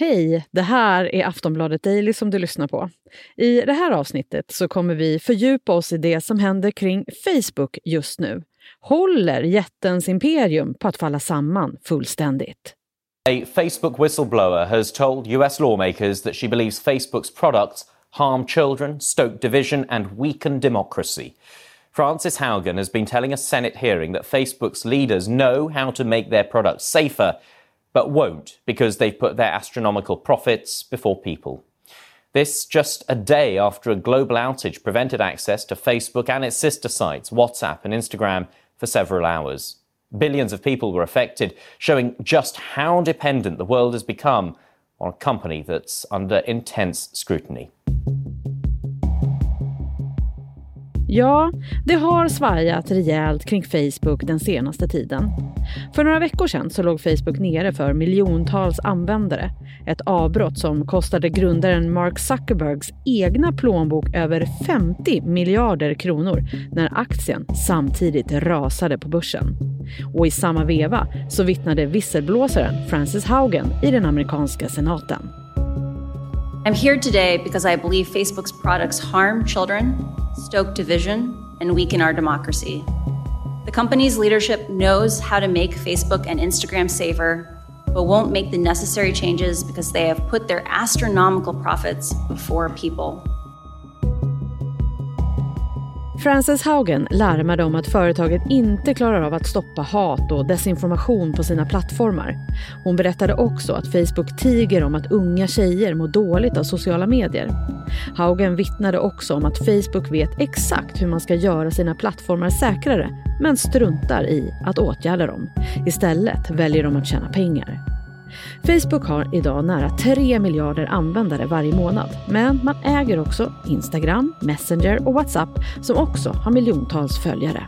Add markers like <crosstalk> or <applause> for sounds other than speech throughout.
Hej! Det här är Aftonbladet Daily som du lyssnar på. I det här avsnittet så kommer vi fördjupa oss i det som händer kring Facebook just nu. Håller jättens imperium på att falla samman fullständigt? A Facebook whistleblower has told US lawmakers that she believes Facebook's products harm children, stoke division and weaken democracy. Frances Haugen has been telling a Senate hearing that Facebook's leaders know how to make their products safer but won't because they've put their astronomical profits before people. This just a day after a global outage prevented access to Facebook and its sister sites, WhatsApp and Instagram, for several hours. Billions of people were affected, showing just how dependent the world has become on a company that's under intense scrutiny. Ja, det har svajat rejält kring Facebook den senaste tiden. För några veckor sedan så låg Facebook nere för miljontals användare. Ett avbrott som kostade grundaren Mark Zuckerbergs egna plånbok över 50 miljarder kronor när aktien samtidigt rasade på börsen. Och i samma veva så vittnade visselblåsaren Frances Haugen i den amerikanska senaten. I'm here today because I believe Facebook's products harm children, stoke division, and weaken our democracy. The company's leadership knows how to make Facebook and Instagram safer, but won't make the necessary changes because they have put their astronomical profits before people. Frances Haugen larmade om att företaget inte klarar av att stoppa hat och desinformation på sina plattformar. Hon berättade också att Facebook tiger om att unga tjejer mår dåligt av sociala medier. Haugen vittnade också om att Facebook vet exakt hur man ska göra sina plattformar säkrare men struntar i att åtgärda dem. Istället väljer de att tjäna pengar. Facebook har idag nära 3 miljarder användare varje månad. Men man äger också Instagram, Messenger och WhatsApp som också har miljontals följare.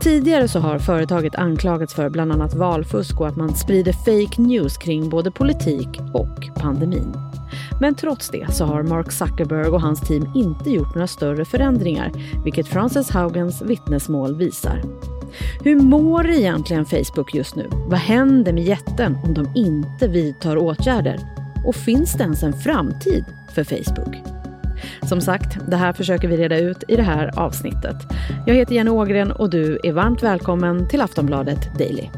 Tidigare så har företaget anklagats för bland annat valfusk och att man sprider fake news kring både politik och pandemin. Men trots det så har Mark Zuckerberg och hans team inte gjort några större förändringar, vilket Frances Haugens vittnesmål visar. Hur mår egentligen Facebook just nu? Vad händer med jätten om de inte vidtar åtgärder? Och finns det ens en framtid för Facebook? Som sagt, det här försöker vi reda ut i det här avsnittet. Jag heter Jenny Ågren och du är varmt välkommen till Aftonbladet Daily.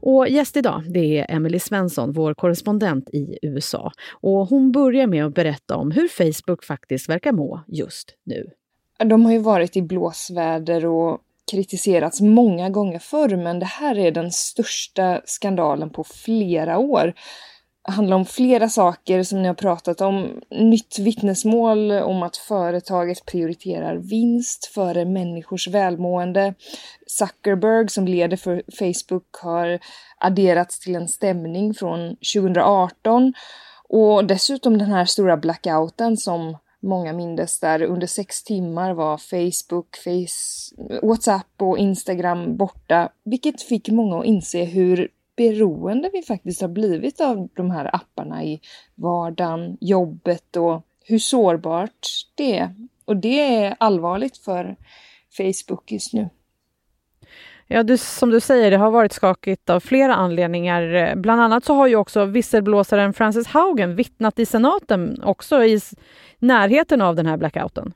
Och gäst idag det är Emily Svensson, vår korrespondent i USA. Och hon börjar med att berätta om hur Facebook faktiskt verkar må just nu. De har ju varit i blåsväder och kritiserats många gånger förr, men det här är den största skandalen på flera år. Det handlar om flera saker som ni har pratat om. Nytt vittnesmål om att företaget prioriterar vinst före människors välmående. Zuckerberg som leder för Facebook har adderats till en stämning från 2018. Och dessutom den här stora blackouten som många mindes där under sex timmar var Facebook, Face, WhatsApp och Instagram borta, vilket fick många att inse hur beroende vi faktiskt har blivit av de här apparna i vardagen, jobbet och hur sårbart det är. Och det är allvarligt för Facebook just nu. Ja, du, som du säger, det har varit skakigt av flera anledningar. Bland annat så har ju också visselblåsaren Frances Haugen vittnat i senaten också i närheten av den här blackouten.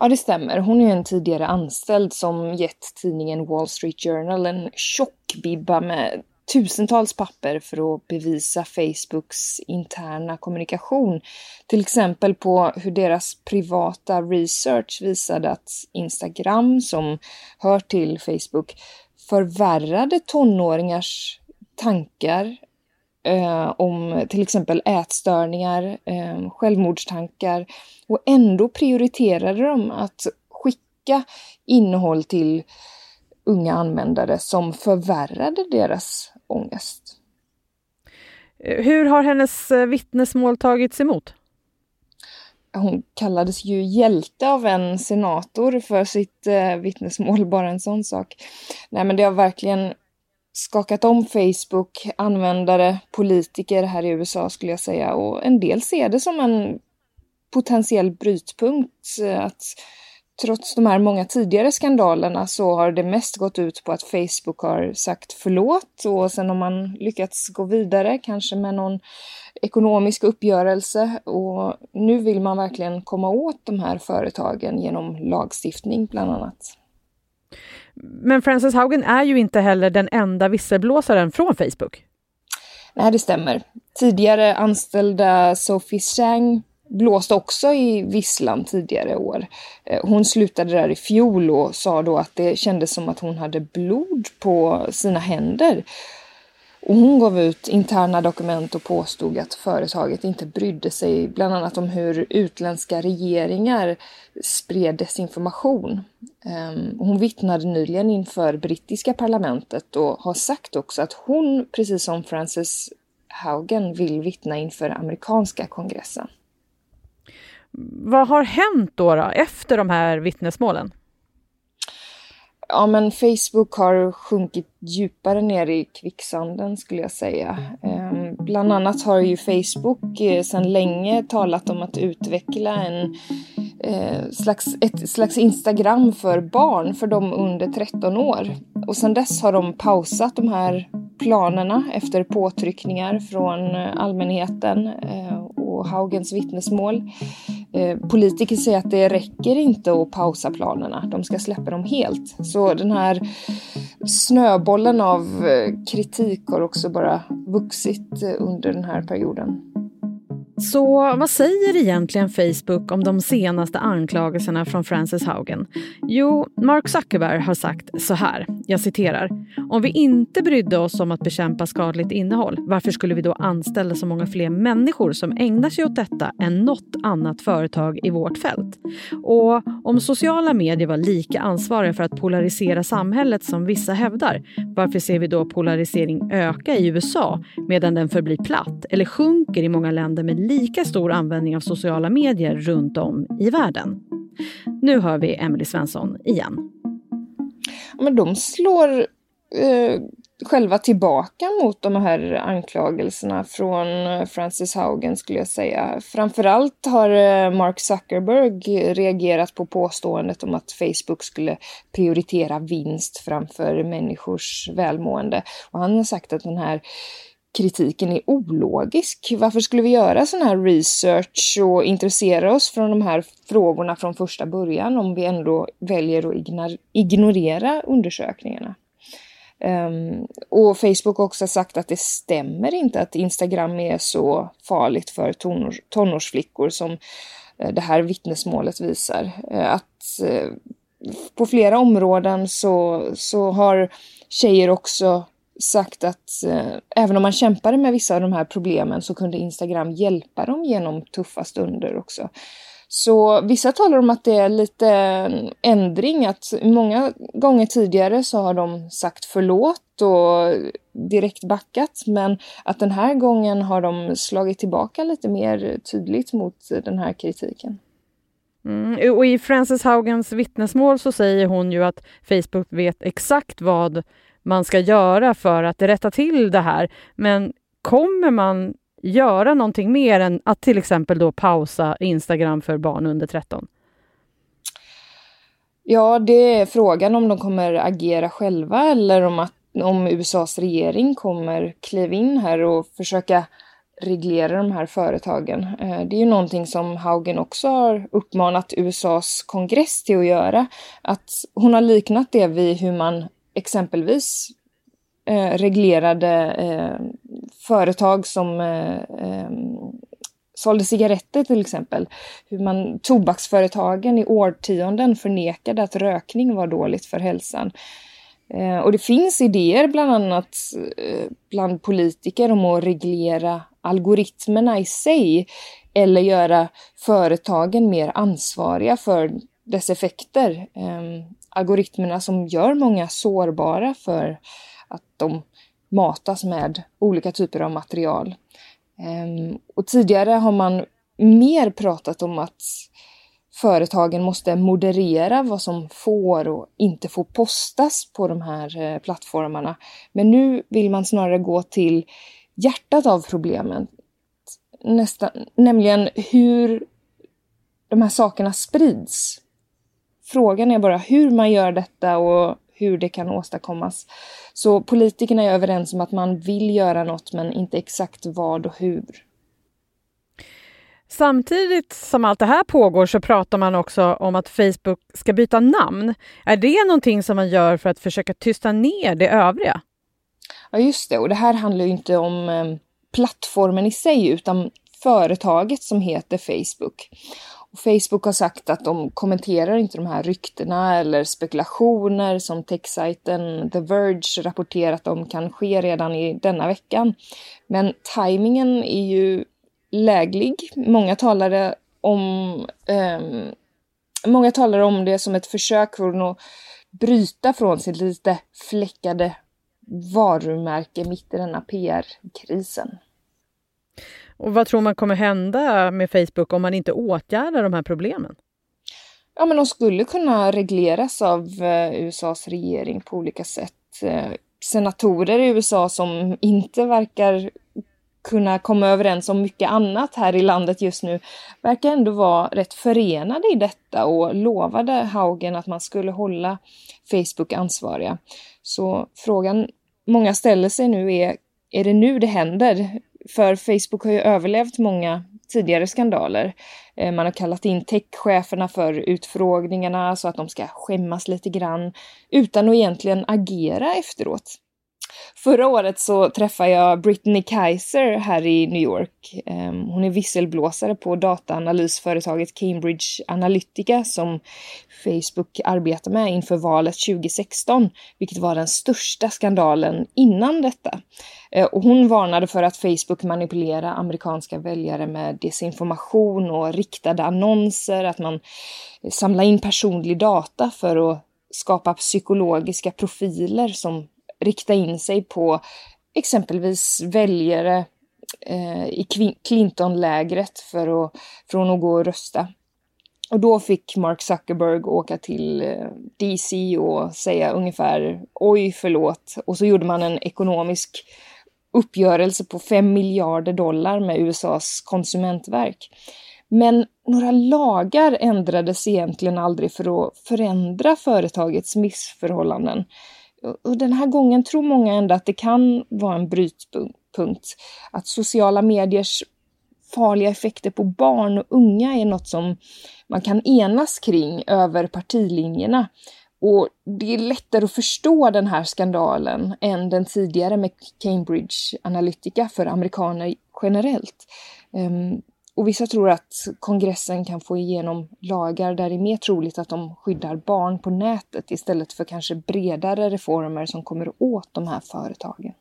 Ja, det stämmer. Hon är en tidigare anställd som gett tidningen Wall Street Journal en tjock bibba med tusentals papper för att bevisa Facebooks interna kommunikation. Till exempel på hur deras privata research visade att Instagram, som hör till Facebook, förvärrade tonåringars tankar eh, om till exempel ätstörningar, eh, självmordstankar och ändå prioriterade de att skicka innehåll till unga användare som förvärrade deras ångest. Hur har hennes eh, vittnesmål tagits emot? Hon kallades ju hjälte av en senator för sitt eh, vittnesmål, <laughs> bara en sån sak. Nej, men det har verkligen skakat om Facebook, användare, politiker här i USA skulle jag säga och en del ser det som en potentiell brytpunkt. Eh, att trots de här många tidigare skandalerna så har det mest gått ut på att Facebook har sagt förlåt och sen har man lyckats gå vidare, kanske med någon ekonomisk uppgörelse och nu vill man verkligen komma åt de här företagen genom lagstiftning bland annat. Men Frances Haugen är ju inte heller den enda visselblåsaren från Facebook. Nej, det stämmer. Tidigare anställda Sophie Chang blåste också i visslan tidigare år. Eh, hon slutade där i fjol och sa då att det kändes som att hon hade blod på sina händer. Och hon gav ut interna dokument och påstod att företaget inte brydde sig bland annat om hur utländska regeringar spred desinformation. Ehm, hon vittnade nyligen inför brittiska parlamentet och har sagt också att hon, precis som Frances Haugen, vill vittna inför amerikanska kongressen. Vad har hänt då, då efter de här vittnesmålen? Ja, men Facebook har sjunkit djupare ner i kvicksanden skulle jag säga. Ehm, bland annat har ju Facebook eh, sedan länge talat om att utveckla en eh, slags, ett slags Instagram för barn, för de under 13 år. Och sedan dess har de pausat de här planerna efter påtryckningar från eh, allmänheten och Haugens vittnesmål. Eh, politiker säger att det räcker inte att pausa planerna, de ska släppa dem helt. Så den här snöbollen av eh, kritik har också bara vuxit eh, under den här perioden. Så vad säger egentligen Facebook om de senaste anklagelserna från Frances Haugen? Jo, Mark Zuckerberg har sagt så här, jag citerar. Om vi inte brydde oss om att bekämpa skadligt innehåll, varför skulle vi då anställa så många fler människor som ägnar sig åt detta än något annat företag i vårt fält? Och om sociala medier var lika ansvariga för att polarisera samhället som vissa hävdar, varför ser vi då polarisering öka i USA medan den förblir platt eller sjunker i många länder med lika stor användning av sociala medier runt om i världen. Nu hör vi Emily Svensson igen. Men de slår eh, själva tillbaka mot de här anklagelserna från eh, Francis Haugen skulle jag säga. Framförallt har eh, Mark Zuckerberg reagerat på påståendet om att Facebook skulle prioritera vinst framför människors välmående. Och han har sagt att den här kritiken är ologisk. Varför skulle vi göra sån här research och intressera oss från de här frågorna från första början om vi ändå väljer att ignorera undersökningarna? Um, och Facebook har också sagt att det stämmer inte att Instagram är så farligt för tonårs tonårsflickor som eh, det här vittnesmålet visar. Eh, att uh, på flera områden så, så har tjejer också sagt att eh, även om man kämpade med vissa av de här problemen så kunde Instagram hjälpa dem genom tuffa stunder också. Så vissa talar om att det är lite ändring, att många gånger tidigare så har de sagt förlåt och direkt backat, men att den här gången har de slagit tillbaka lite mer tydligt mot den här kritiken. Mm, och i Frances Haugens vittnesmål så säger hon ju att Facebook vet exakt vad man ska göra för att rätta till det här. Men kommer man göra någonting mer än att till exempel då pausa Instagram för barn under 13? Ja, det är frågan om de kommer agera själva eller om, att, om USAs regering kommer kliva in här och försöka reglera de här företagen. Eh, det är ju någonting som Haugen också har uppmanat USAs kongress till att göra. Att hon har liknat det vid hur man exempelvis eh, reglerade eh, företag som eh, eh, sålde cigaretter till exempel. Hur man, tobaksföretagen i årtionden förnekade att rökning var dåligt för hälsan. Eh, och det finns idéer bland annat eh, bland politiker om att reglera algoritmerna i sig eller göra företagen mer ansvariga för dess effekter. Eh, algoritmerna som gör många sårbara för att de matas med olika typer av material. Ehm, och tidigare har man mer pratat om att företagen måste moderera vad som får och inte får postas på de här eh, plattformarna. Men nu vill man snarare gå till hjärtat av problemen. Nästan, nämligen hur de här sakerna sprids. Frågan är bara hur man gör detta och hur det kan åstadkommas. Så politikerna är överens om att man vill göra något men inte exakt vad och hur. Samtidigt som allt det här pågår så pratar man också om att Facebook ska byta namn. Är det någonting som man gör för att försöka tysta ner det övriga? Ja, just det. Och det här handlar ju inte om eh, plattformen i sig utan företaget som heter Facebook. Facebook har sagt att de kommenterar inte de här ryktena eller spekulationer som techsajten The Verge rapporterat om kan ske redan i denna veckan. Men tajmingen är ju läglig. Många talare om eh, Många talar om det som ett försök från att bryta från sitt lite fläckade varumärke mitt i denna PR-krisen. Och vad tror man kommer hända med Facebook om man inte åtgärdar de här problemen? Ja, men de skulle kunna regleras av eh, USAs regering på olika sätt. Eh, senatorer i USA som inte verkar kunna komma överens om mycket annat här i landet just nu verkar ändå vara rätt förenade i detta och lovade Haugen att man skulle hålla Facebook ansvariga. Så frågan många ställer sig nu är, är det nu det händer? För Facebook har ju överlevt många tidigare skandaler. Eh, man har kallat in techcheferna för utfrågningarna så att de ska skämmas lite grann utan att egentligen agera efteråt. Förra året så träffade jag Brittany Kaiser här i New York. Ehm, hon är visselblåsare på dataanalysföretaget Cambridge Analytica som Facebook arbetar med inför valet 2016, vilket var den största skandalen innan detta. Ehm, och hon varnade för att Facebook manipulerar amerikanska väljare med desinformation och riktade annonser, att man samlar in personlig data för att skapa psykologiska profiler som rikta in sig på exempelvis väljare eh, i Clinton-lägret för att, från att gå och rösta. Och då fick Mark Zuckerberg åka till eh, DC och säga ungefär oj förlåt. Och så gjorde man en ekonomisk uppgörelse på 5 miljarder dollar med USAs konsumentverk. Men några lagar ändrades egentligen aldrig för att förändra företagets missförhållanden. Och den här gången tror många ändå att det kan vara en brytpunkt. Att sociala mediers farliga effekter på barn och unga är något som man kan enas kring över partilinjerna. Och det är lättare att förstå den här skandalen än den tidigare med Cambridge Analytica för amerikaner generellt. Ehm, och vissa tror att kongressen kan få igenom lagar där det är mer troligt att de skyddar barn på nätet istället för kanske bredare reformer som kommer åt de här företagen.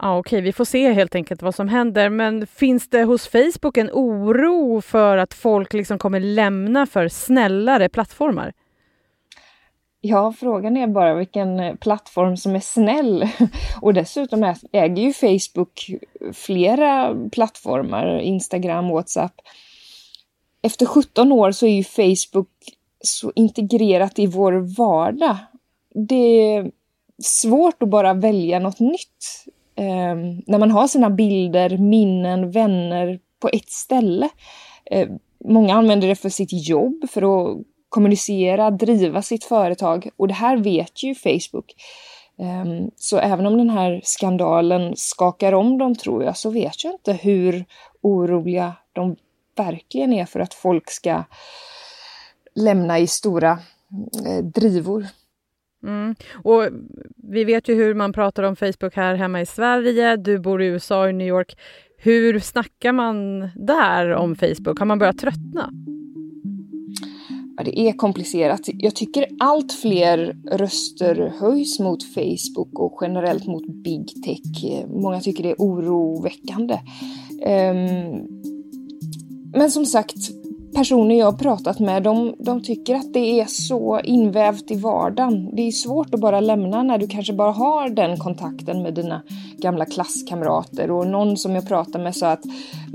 Ja, Okej, vi får se helt enkelt vad som händer. Men finns det hos Facebook en oro för att folk liksom kommer lämna för snällare plattformar? Ja, frågan är bara vilken eh, plattform som är snäll. <laughs> Och dessutom äger ju Facebook flera plattformar, Instagram, WhatsApp. Efter 17 år så är ju Facebook så integrerat i vår vardag. Det är svårt att bara välja något nytt. Eh, när man har sina bilder, minnen, vänner på ett ställe. Eh, många använder det för sitt jobb, för att kommunicera, driva sitt företag och det här vet ju Facebook. Ehm, så även om den här skandalen skakar om dem tror jag, så vet jag inte hur oroliga de verkligen är för att folk ska lämna i stora eh, drivor. Mm. Och vi vet ju hur man pratar om Facebook här hemma i Sverige. Du bor i USA, i New York. Hur snackar man där om Facebook? Har man börjat tröttna? Ja, det är komplicerat. Jag tycker allt fler röster höjs mot Facebook och generellt mot big tech. Många tycker det är oroväckande. Um, men som sagt, personer jag har pratat med, de, de, tycker att det är så invävt i vardagen. Det är svårt att bara lämna när du kanske bara har den kontakten med dina gamla klasskamrater. Och någon som jag pratade med sa att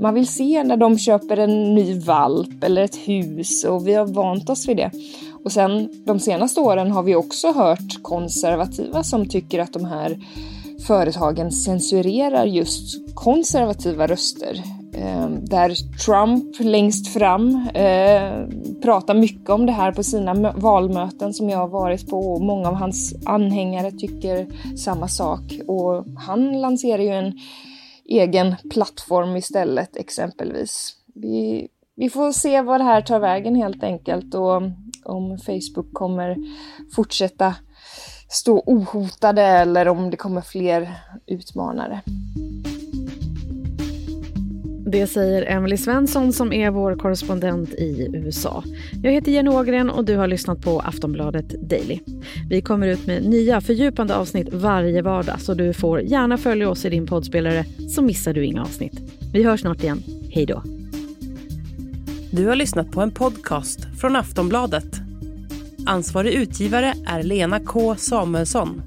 man vill se när de köper en ny valp eller ett hus och vi har vant oss vid det. Och sen de senaste åren har vi också hört konservativa som tycker att de här företagen censurerar just konservativa röster Eh, där Trump längst fram eh, pratar mycket om det här på sina valmöten som jag har varit på och många av hans anhängare tycker samma sak. Och han lanserar ju en egen plattform istället exempelvis. Vi, vi får se vad det här tar vägen helt enkelt och om Facebook kommer fortsätta stå ohotade eller om det kommer fler utmanare. Det säger Emily Svensson som är vår korrespondent i USA. Jag heter Jenny Ågren och du har lyssnat på Aftonbladet Daily. Vi kommer ut med nya fördjupande avsnitt varje vardag så du får gärna följa oss i din poddspelare så missar du inga avsnitt. Vi hörs snart igen. Hej då! Du har lyssnat på en podcast från Aftonbladet. Ansvarig utgivare är Lena K Samuelsson.